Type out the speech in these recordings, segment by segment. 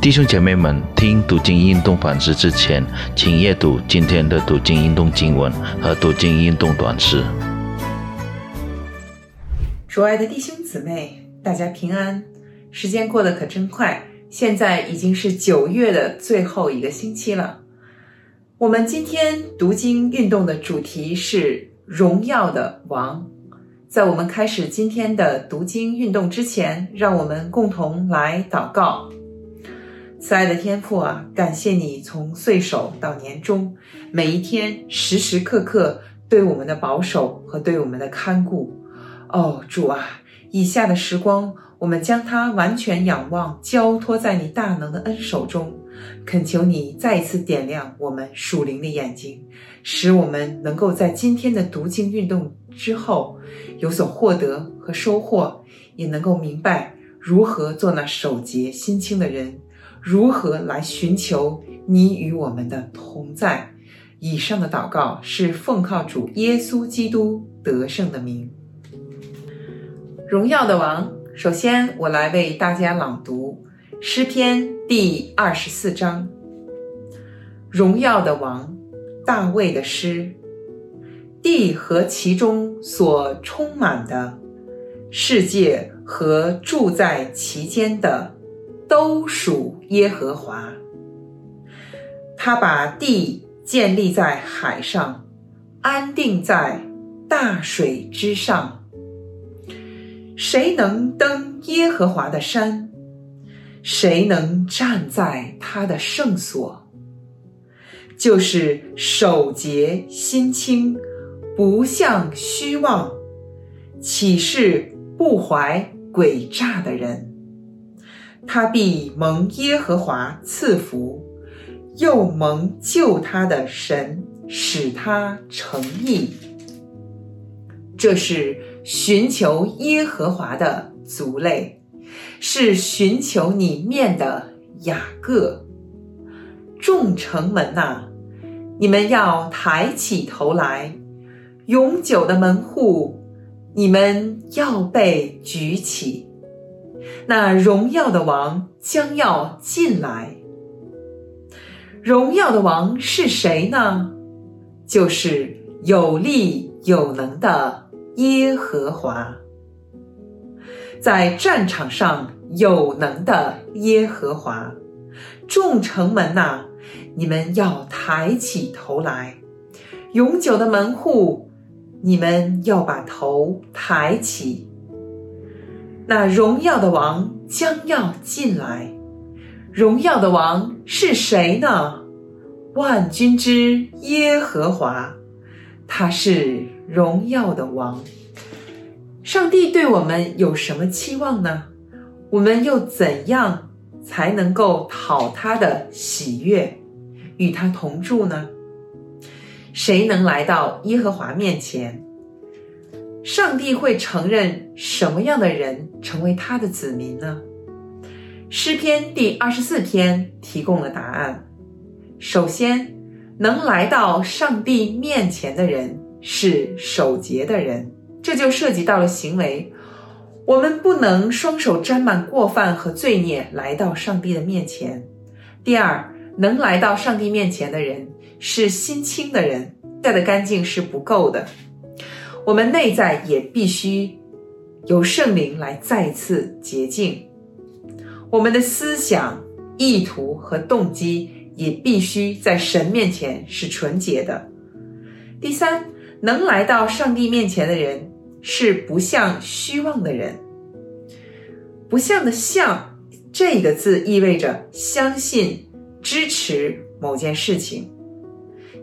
弟兄姐妹们，听读经运动反思之前，请阅读今天的读经运动经文和读经运动短诗。主爱的弟兄姊妹，大家平安。时间过得可真快，现在已经是九月的最后一个星期了。我们今天读经运动的主题是荣耀的王。在我们开始今天的读经运动之前，让我们共同来祷告。慈爱的天父啊，感谢你从岁首到年终，每一天时时刻刻对我们的保守和对我们的看顾。哦，主啊，以下的时光，我们将它完全仰望，交托在你大能的恩手中，恳求你再一次点亮我们属灵的眼睛，使我们能够在今天的读经运动之后。有所获得和收获，也能够明白如何做那守节心清的人，如何来寻求你与我们的同在。以上的祷告是奉靠主耶稣基督得胜的名。荣耀的王，首先我来为大家朗读诗篇第二十四章。荣耀的王，大卫的诗。地和其中所充满的世界和住在其间的，都属耶和华。他把地建立在海上，安定在大水之上。谁能登耶和华的山？谁能站在他的圣所？就是守节心清。不向虚妄，岂是不怀诡诈的人？他必蒙耶和华赐福，又蒙救他的神使他成义。这是寻求耶和华的族类，是寻求你面的雅各。众城门呐，你们要抬起头来。永久的门户，你们要被举起。那荣耀的王将要进来。荣耀的王是谁呢？就是有力有能的耶和华，在战场上有能的耶和华。众城门呐，你们要抬起头来。永久的门户。你们要把头抬起，那荣耀的王将要进来。荣耀的王是谁呢？万军之耶和华，他是荣耀的王。上帝对我们有什么期望呢？我们又怎样才能够讨他的喜悦，与他同住呢？谁能来到耶和华面前？上帝会承认什么样的人成为他的子民呢？诗篇第二十四篇提供了答案。首先，能来到上帝面前的人是守节的人，这就涉及到了行为。我们不能双手沾满过犯和罪孽来到上帝的面前。第二，能来到上帝面前的人。是心清的人带的干净是不够的，我们内在也必须由圣灵来再次洁净，我们的思想、意图和动机也必须在神面前是纯洁的。第三，能来到上帝面前的人是不像虚妄的人，不像的像这个字意味着相信、支持某件事情。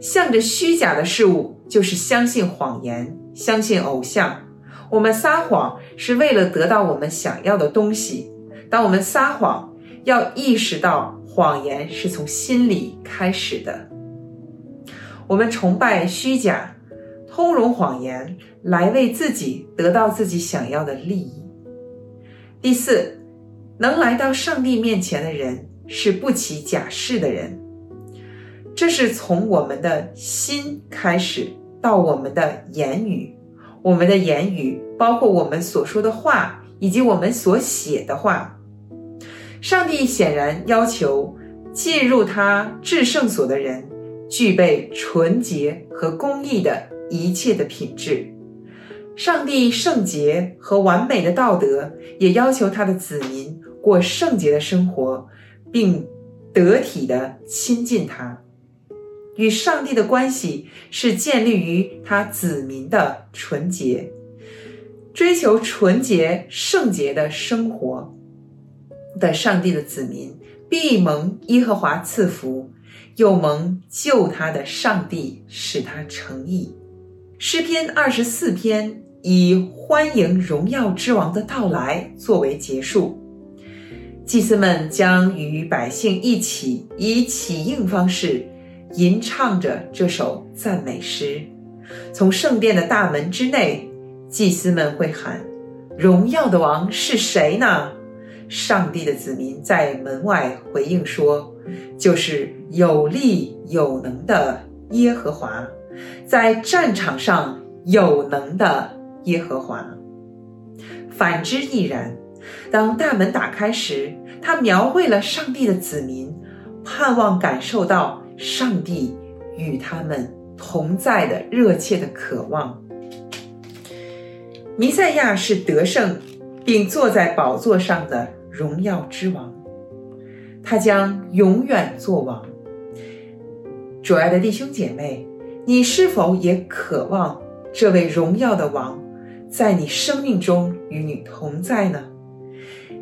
向着虚假的事物，就是相信谎言，相信偶像。我们撒谎是为了得到我们想要的东西。当我们撒谎，要意识到谎言是从心里开始的。我们崇拜虚假，通融谎言，来为自己得到自己想要的利益。第四，能来到上帝面前的人，是不起假誓的人。这是从我们的心开始，到我们的言语，我们的言语包括我们所说的话，以及我们所写的话。上帝显然要求进入他至圣所的人具备纯洁和公义的一切的品质。上帝圣洁和完美的道德也要求他的子民过圣洁的生活，并得体的亲近他。与上帝的关系是建立于他子民的纯洁，追求纯洁圣洁的生活的上帝的子民，必蒙耶和华赐福，又蒙救他的上帝使他成义。诗篇二十四篇以欢迎荣耀之王的到来作为结束，祭司们将与百姓一起以起应方式。吟唱着这首赞美诗，从圣殿的大门之内，祭司们会喊：“荣耀的王是谁呢？”上帝的子民在门外回应说：“就是有力有能的耶和华，在战场上有能的耶和华。”反之亦然。当大门打开时，他描绘了上帝的子民盼望感受到。上帝与他们同在的热切的渴望。弥赛亚是得胜并坐在宝座上的荣耀之王，他将永远做王。主爱的弟兄姐妹，你是否也渴望这位荣耀的王在你生命中与你同在呢？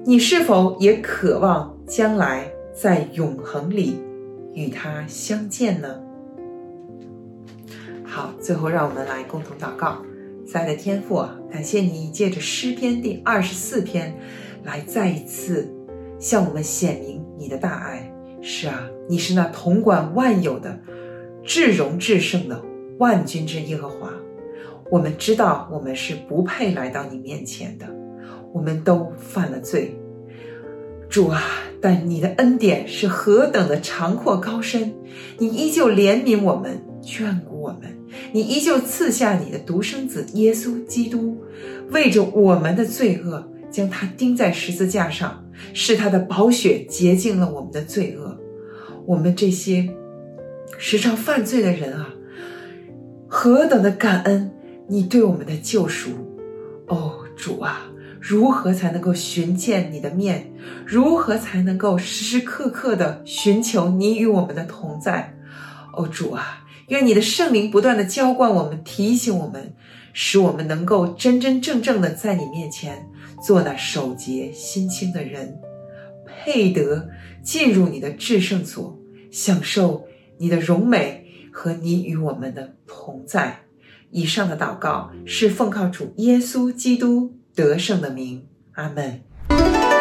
你是否也渴望将来在永恒里？与他相见呢？好，最后让我们来共同祷告。亲爱的天父啊，感谢你借着诗篇第二十四篇，来再一次向我们显明你的大爱。是啊，你是那统管万有的、至荣至圣的万军之耶和华。我们知道我们是不配来到你面前的，我们都犯了罪。主啊，但你的恩典是何等的长阔高深，你依旧怜悯我们，眷顾我们，你依旧赐下你的独生子耶稣基督，为着我们的罪恶，将他钉在十字架上，使他的宝血洁净了我们的罪恶。我们这些时常犯罪的人啊，何等的感恩你对我们的救赎，哦，主啊！如何才能够寻见你的面？如何才能够时时刻刻的寻求你与我们的同在？哦，主啊，愿你的圣灵不断的浇灌我们，提醒我们，使我们能够真真正正的在你面前做那守节心清的人，配得进入你的至圣所，享受你的荣美和你与我们的同在。以上的祷告是奉靠主耶稣基督。得胜的名。阿门。